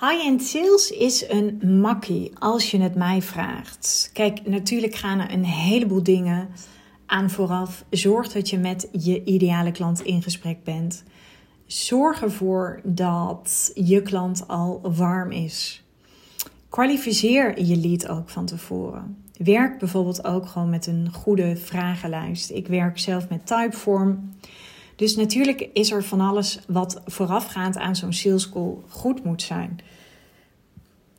High-end sales is een makkie als je het mij vraagt. Kijk, natuurlijk gaan er een heleboel dingen aan vooraf. Zorg dat je met je ideale klant in gesprek bent. Zorg ervoor dat je klant al warm is. Kwalificeer je lead ook van tevoren. Werk bijvoorbeeld ook gewoon met een goede vragenlijst. Ik werk zelf met Typeform. Dus natuurlijk is er van alles wat voorafgaand aan zo'n sales call goed moet zijn.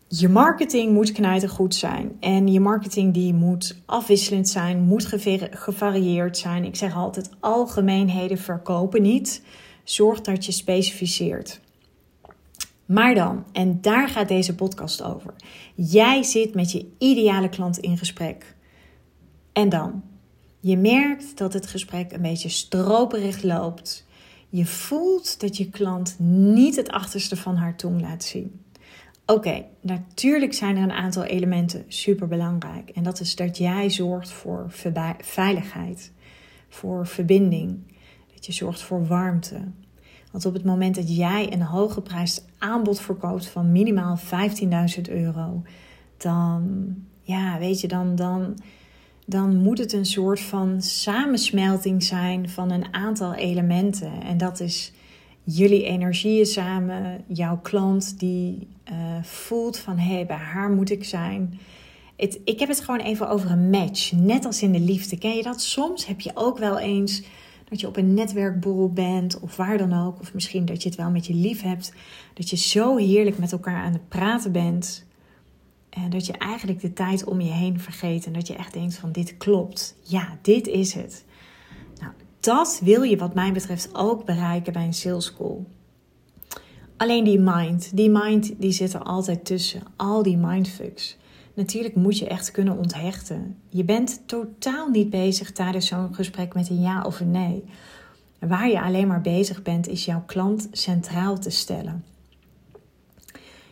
Je marketing moet knijten goed zijn. En je marketing die moet afwisselend zijn, moet gevarieerd zijn. Ik zeg altijd, algemeenheden verkopen niet. Zorg dat je specificeert. Maar dan, en daar gaat deze podcast over. Jij zit met je ideale klant in gesprek. En dan? Je merkt dat het gesprek een beetje stroperig loopt. Je voelt dat je klant niet het achterste van haar tong laat zien. Oké, natuurlijk zijn er een aantal elementen super belangrijk. En dat is dat jij zorgt voor veiligheid, voor verbinding, dat je zorgt voor warmte. Want op het moment dat jij een hooggeprijsd aanbod verkoopt van minimaal 15.000 euro, dan, ja, weet je, dan, dan, dan moet het een soort van samensmelting zijn van een aantal elementen. En dat is jullie energieën samen, jouw klant die uh, voelt van hé, hey, bij haar moet ik zijn. Het, ik heb het gewoon even over een match, net als in de liefde. Ken je dat? Soms heb je ook wel eens dat je op een netwerkborrel bent of waar dan ook. Of misschien dat je het wel met je lief hebt. Dat je zo heerlijk met elkaar aan het praten bent. En dat je eigenlijk de tijd om je heen vergeet. En dat je echt denkt van dit klopt. Ja, dit is het. Nou, dat wil je wat mij betreft ook bereiken bij een sales call. Alleen die mind, die mind die zit er altijd tussen. Al die mindfucks. Natuurlijk moet je echt kunnen onthechten. Je bent totaal niet bezig tijdens zo'n gesprek met een ja of een nee. Waar je alleen maar bezig bent, is jouw klant centraal te stellen.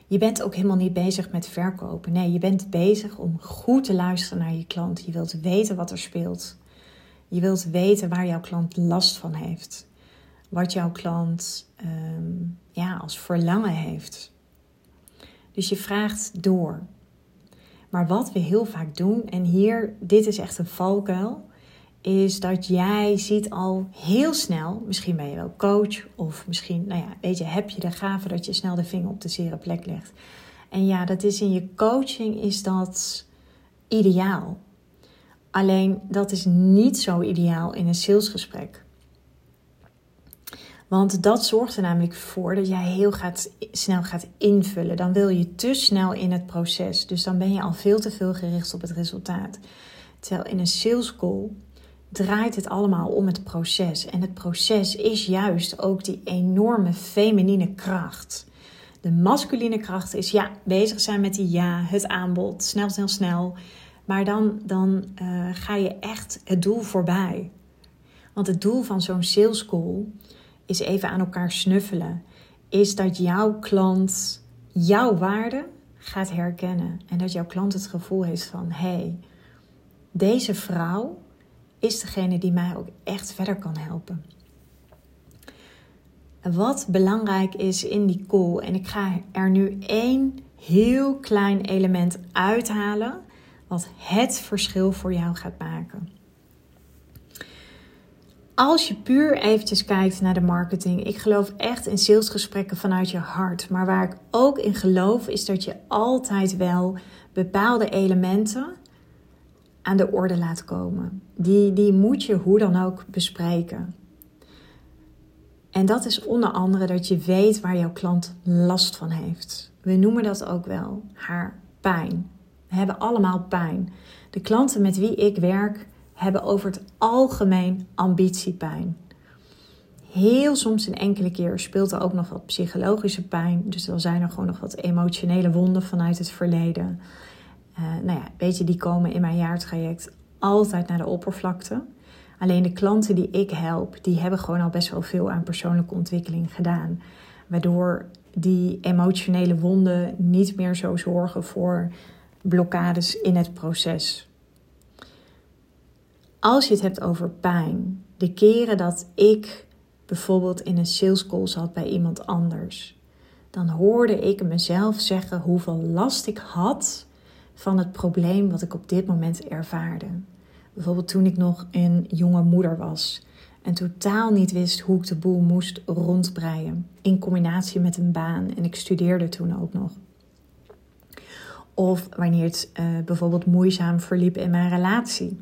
Je bent ook helemaal niet bezig met verkopen. Nee, je bent bezig om goed te luisteren naar je klant. Je wilt weten wat er speelt. Je wilt weten waar jouw klant last van heeft. Wat jouw klant ehm, ja, als verlangen heeft. Dus je vraagt door. Maar wat we heel vaak doen, en hier, dit is echt een valkuil, is dat jij ziet al heel snel, misschien ben je wel coach, of misschien, nou ja, weet je, heb je de gave dat je snel de vinger op de zere plek legt. En ja, dat is in je coaching is dat ideaal. Alleen dat is niet zo ideaal in een salesgesprek. Want dat zorgt er namelijk voor dat jij heel gaat, snel gaat invullen. Dan wil je te snel in het proces. Dus dan ben je al veel te veel gericht op het resultaat. Terwijl in een sales call draait het allemaal om het proces. En het proces is juist ook die enorme feminine kracht. De masculine kracht is ja, bezig zijn met die ja, het aanbod, snel, snel, snel. Maar dan, dan uh, ga je echt het doel voorbij. Want het doel van zo'n sales call is even aan elkaar snuffelen. Is dat jouw klant jouw waarde gaat herkennen. En dat jouw klant het gevoel heeft van: hé, hey, deze vrouw is degene die mij ook echt verder kan helpen. Wat belangrijk is in die call, en ik ga er nu één heel klein element uithalen, wat het verschil voor jou gaat maken. Als je puur eventjes kijkt naar de marketing, ik geloof echt in salesgesprekken vanuit je hart. Maar waar ik ook in geloof is dat je altijd wel bepaalde elementen aan de orde laat komen. Die, die moet je hoe dan ook bespreken. En dat is onder andere dat je weet waar jouw klant last van heeft. We noemen dat ook wel haar pijn. We hebben allemaal pijn. De klanten met wie ik werk hebben over het algemeen ambitiepijn. Heel soms een enkele keer speelt er ook nog wat psychologische pijn. Dus dan zijn er gewoon nog wat emotionele wonden vanuit het verleden. Uh, nou ja, weet je, die komen in mijn jaartraject altijd naar de oppervlakte. Alleen de klanten die ik help, die hebben gewoon al best wel veel aan persoonlijke ontwikkeling gedaan. Waardoor die emotionele wonden niet meer zo zorgen voor blokkades in het proces. Als je het hebt over pijn, de keren dat ik bijvoorbeeld in een sales call zat bij iemand anders, dan hoorde ik mezelf zeggen hoeveel last ik had van het probleem wat ik op dit moment ervaarde. Bijvoorbeeld toen ik nog een jonge moeder was en totaal niet wist hoe ik de boel moest rondbreien. In combinatie met een baan en ik studeerde toen ook nog. Of wanneer het uh, bijvoorbeeld moeizaam verliep in mijn relatie.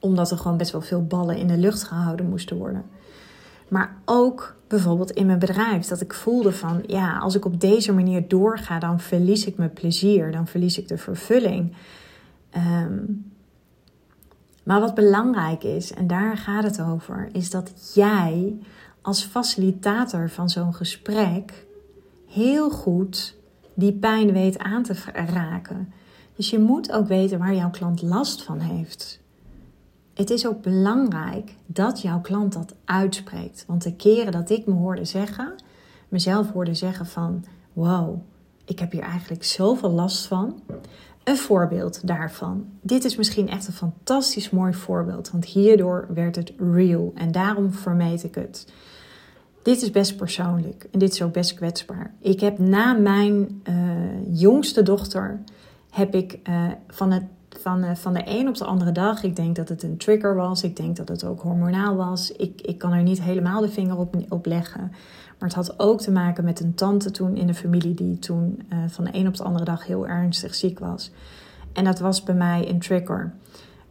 Omdat er gewoon best wel veel ballen in de lucht gehouden moesten worden. Maar ook bijvoorbeeld in mijn bedrijf. Dat ik voelde van ja, als ik op deze manier doorga, dan verlies ik mijn plezier. Dan verlies ik de vervulling. Um, maar wat belangrijk is, en daar gaat het over, is dat jij als facilitator van zo'n gesprek heel goed die pijn weet aan te raken. Dus je moet ook weten waar jouw klant last van heeft. Het is ook belangrijk dat jouw klant dat uitspreekt. Want de keren dat ik me hoorde zeggen, mezelf hoorde zeggen van wow, ik heb hier eigenlijk zoveel last van. Een voorbeeld daarvan. Dit is misschien echt een fantastisch mooi voorbeeld, want hierdoor werd het real en daarom vermeed ik het. Dit is best persoonlijk en dit is ook best kwetsbaar. Ik heb na mijn uh, jongste dochter, heb ik uh, van, het, van, uh, van de een op de andere dag, ik denk dat het een trigger was, ik denk dat het ook hormonaal was. Ik, ik kan er niet helemaal de vinger op, op leggen. Maar het had ook te maken met een tante toen in de familie die toen uh, van de een op de andere dag heel ernstig ziek was. En dat was bij mij een trigger.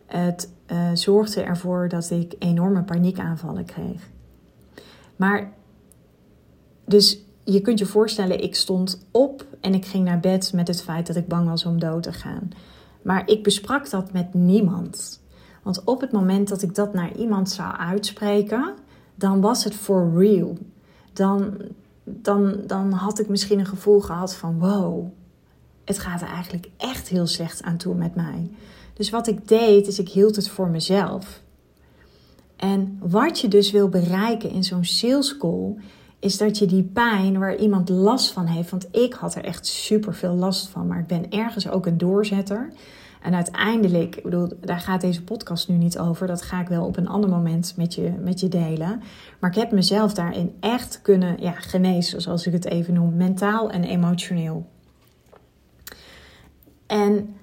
Het uh, zorgde ervoor dat ik enorme paniekaanvallen kreeg. Maar dus je kunt je voorstellen, ik stond op en ik ging naar bed met het feit dat ik bang was om dood te gaan. Maar ik besprak dat met niemand. Want op het moment dat ik dat naar iemand zou uitspreken, dan was het for real dan, dan, dan had ik misschien een gevoel gehad van wow, het gaat er eigenlijk echt heel slecht aan toe met mij. Dus wat ik deed, is ik hield het voor mezelf. En wat je dus wil bereiken in zo'n sales call, is dat je die pijn waar iemand last van heeft, want ik had er echt super veel last van, maar ik ben ergens ook een doorzetter. En uiteindelijk, ik bedoel, daar gaat deze podcast nu niet over. Dat ga ik wel op een ander moment met je, met je delen. Maar ik heb mezelf daarin echt kunnen ja, genezen, zoals ik het even noem, mentaal en emotioneel. En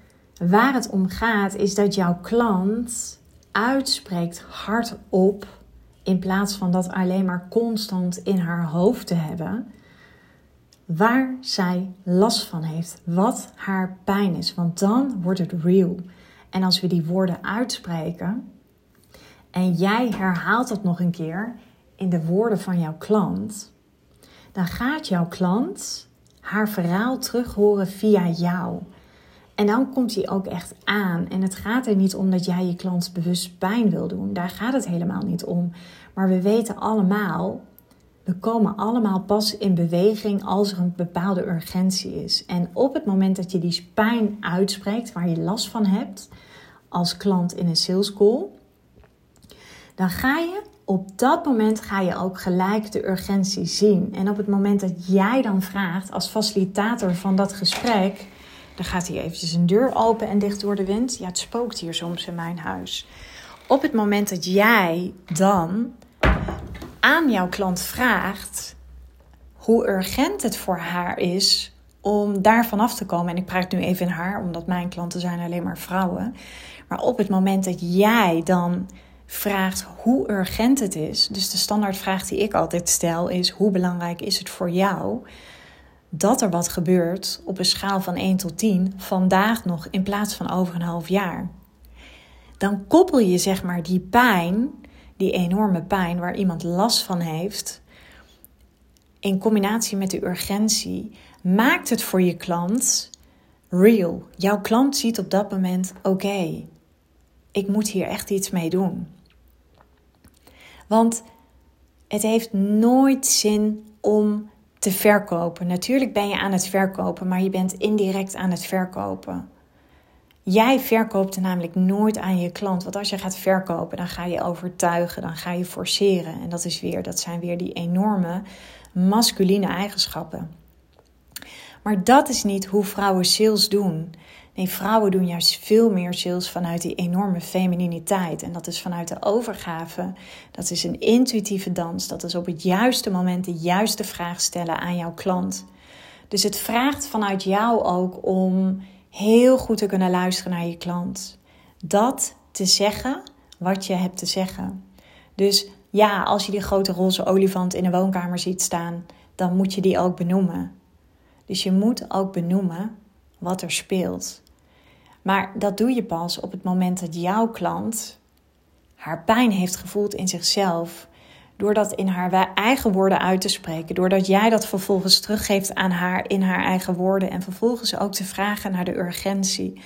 waar het om gaat, is dat jouw klant uitspreekt hardop, in plaats van dat alleen maar constant in haar hoofd te hebben waar zij last van heeft, wat haar pijn is, want dan wordt het real. En als we die woorden uitspreken en jij herhaalt dat nog een keer in de woorden van jouw klant, dan gaat jouw klant haar verhaal terug horen via jou. En dan komt hij ook echt aan. En het gaat er niet om dat jij je klant bewust pijn wil doen. Daar gaat het helemaal niet om. Maar we weten allemaal we komen allemaal pas in beweging als er een bepaalde urgentie is. En op het moment dat je die pijn uitspreekt, waar je last van hebt, als klant in een sales call, dan ga je op dat moment ga je ook gelijk de urgentie zien. En op het moment dat jij dan vraagt als facilitator van dat gesprek, dan gaat hier eventjes een deur open en dicht door de wind. Ja, het spookt hier soms in mijn huis. Op het moment dat jij dan aan jouw klant vraagt hoe urgent het voor haar is om daar vanaf te komen. En ik praat nu even in haar, omdat mijn klanten zijn alleen maar vrouwen. Maar op het moment dat jij dan vraagt hoe urgent het is, dus de standaardvraag die ik altijd stel is: hoe belangrijk is het voor jou dat er wat gebeurt op een schaal van 1 tot 10 vandaag nog in plaats van over een half jaar? Dan koppel je zeg maar die pijn die enorme pijn waar iemand last van heeft, in combinatie met de urgentie, maakt het voor je klant real. Jouw klant ziet op dat moment: oké, ik moet hier echt iets mee doen. Want het heeft nooit zin om te verkopen. Natuurlijk ben je aan het verkopen, maar je bent indirect aan het verkopen. Jij verkoopt namelijk nooit aan je klant. Want als je gaat verkopen, dan ga je overtuigen, dan ga je forceren. En dat, is weer, dat zijn weer die enorme masculine eigenschappen. Maar dat is niet hoe vrouwen sales doen. Nee, vrouwen doen juist veel meer sales vanuit die enorme femininiteit. En dat is vanuit de overgave. Dat is een intuïtieve dans. Dat is op het juiste moment de juiste vraag stellen aan jouw klant. Dus het vraagt vanuit jou ook om heel goed te kunnen luisteren naar je klant. Dat te zeggen wat je hebt te zeggen. Dus ja, als je die grote roze olifant in de woonkamer ziet staan, dan moet je die ook benoemen. Dus je moet ook benoemen wat er speelt. Maar dat doe je pas op het moment dat jouw klant haar pijn heeft gevoeld in zichzelf. Door dat in haar eigen woorden uit te spreken. Doordat jij dat vervolgens teruggeeft aan haar in haar eigen woorden. En vervolgens ook te vragen naar de urgentie.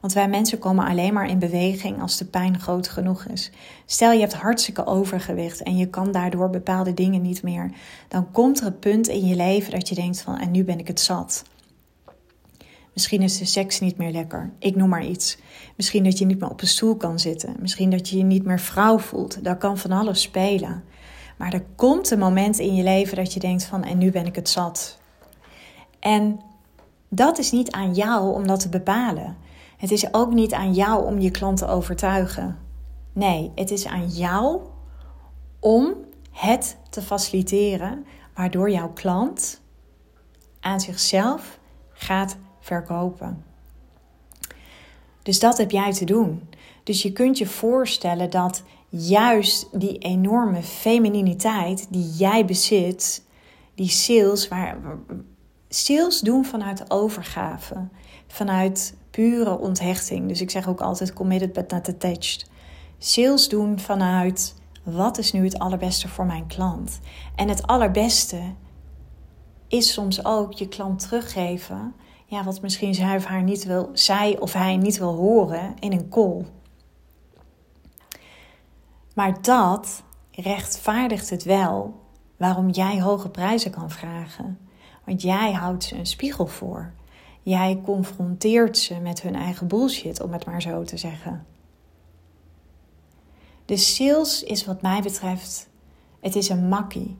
Want wij mensen komen alleen maar in beweging als de pijn groot genoeg is. Stel je hebt hartstikke overgewicht en je kan daardoor bepaalde dingen niet meer. Dan komt er een punt in je leven dat je denkt van en nu ben ik het zat. Misschien is de seks niet meer lekker. Ik noem maar iets. Misschien dat je niet meer op een stoel kan zitten. Misschien dat je je niet meer vrouw voelt. Dat kan van alles spelen. Maar er komt een moment in je leven dat je denkt van en nu ben ik het zat. En dat is niet aan jou om dat te bepalen. Het is ook niet aan jou om je klant te overtuigen. Nee, het is aan jou om het te faciliteren waardoor jouw klant aan zichzelf gaat verkopen. Dus dat heb jij te doen. Dus je kunt je voorstellen dat juist die enorme femininiteit die jij bezit, die sales, waar, sales doen vanuit overgave, vanuit pure onthechting. Dus ik zeg ook altijd committed but not attached. Sales doen vanuit wat is nu het allerbeste voor mijn klant. En het allerbeste is soms ook je klant teruggeven ja, wat misschien zij of, haar niet wil, zij of hij niet wil horen in een call. Maar dat rechtvaardigt het wel waarom jij hoge prijzen kan vragen. Want jij houdt ze een spiegel voor. Jij confronteert ze met hun eigen bullshit, om het maar zo te zeggen. De sales is wat mij betreft, het is een makkie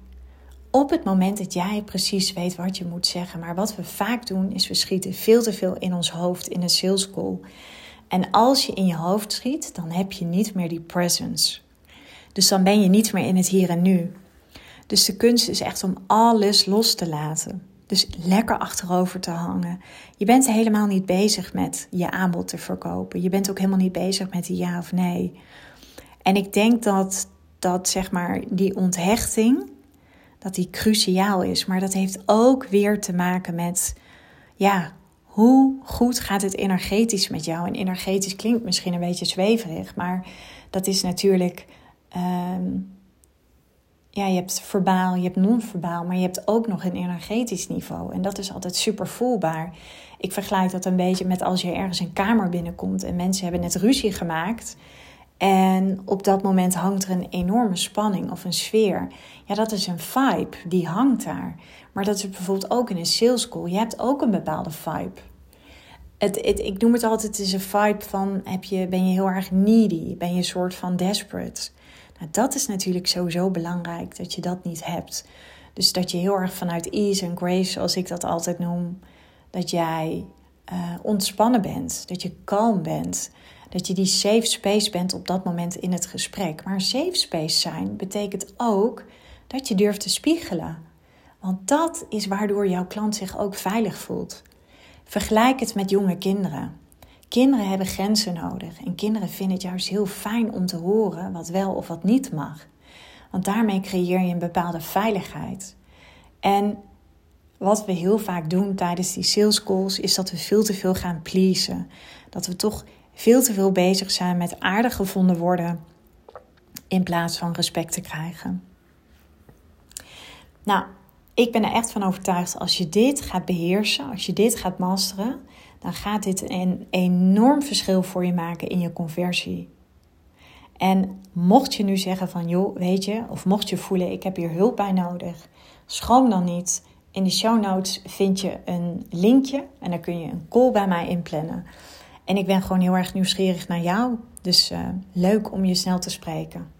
op het moment dat jij precies weet wat je moet zeggen. Maar wat we vaak doen, is we schieten veel te veel in ons hoofd in een sales call. En als je in je hoofd schiet, dan heb je niet meer die presence. Dus dan ben je niet meer in het hier en nu. Dus de kunst is echt om alles los te laten. Dus lekker achterover te hangen. Je bent helemaal niet bezig met je aanbod te verkopen. Je bent ook helemaal niet bezig met die ja of nee. En ik denk dat, dat zeg maar die onthechting dat die cruciaal is. Maar dat heeft ook weer te maken met, ja, hoe goed gaat het energetisch met jou? En energetisch klinkt misschien een beetje zweverig, maar dat is natuurlijk, ehm, ja, je hebt verbaal, je hebt non-verbaal, maar je hebt ook nog een energetisch niveau. En dat is altijd super voelbaar. Ik vergelijk dat een beetje met als je ergens een kamer binnenkomt en mensen hebben net ruzie gemaakt. En op dat moment hangt er een enorme spanning of een sfeer. Ja, dat is een vibe, die hangt daar. Maar dat is bijvoorbeeld ook in een sales call. Je hebt ook een bepaalde vibe. Het, ik noem het altijd, het is een vibe van, heb je, ben je heel erg needy? Ben je een soort van desperate? Nou, dat is natuurlijk sowieso belangrijk, dat je dat niet hebt. Dus dat je heel erg vanuit ease en grace, zoals ik dat altijd noem, dat jij uh, ontspannen bent, dat je kalm bent dat je die safe space bent op dat moment in het gesprek. Maar safe space zijn betekent ook dat je durft te spiegelen. Want dat is waardoor jouw klant zich ook veilig voelt. Vergelijk het met jonge kinderen. Kinderen hebben grenzen nodig en kinderen vinden het juist heel fijn om te horen wat wel of wat niet mag. Want daarmee creëer je een bepaalde veiligheid. En wat we heel vaak doen tijdens die sales calls is dat we veel te veel gaan pleasen. Dat we toch veel te veel bezig zijn met aardig gevonden worden in plaats van respect te krijgen. Nou, ik ben er echt van overtuigd als je dit gaat beheersen, als je dit gaat masteren, dan gaat dit een enorm verschil voor je maken in je conversie. En mocht je nu zeggen van joh, weet je, of mocht je voelen ik heb hier hulp bij nodig, schroom dan niet. In de show notes vind je een linkje en dan kun je een call bij mij inplannen. En ik ben gewoon heel erg nieuwsgierig naar jou. Dus uh, leuk om je snel te spreken.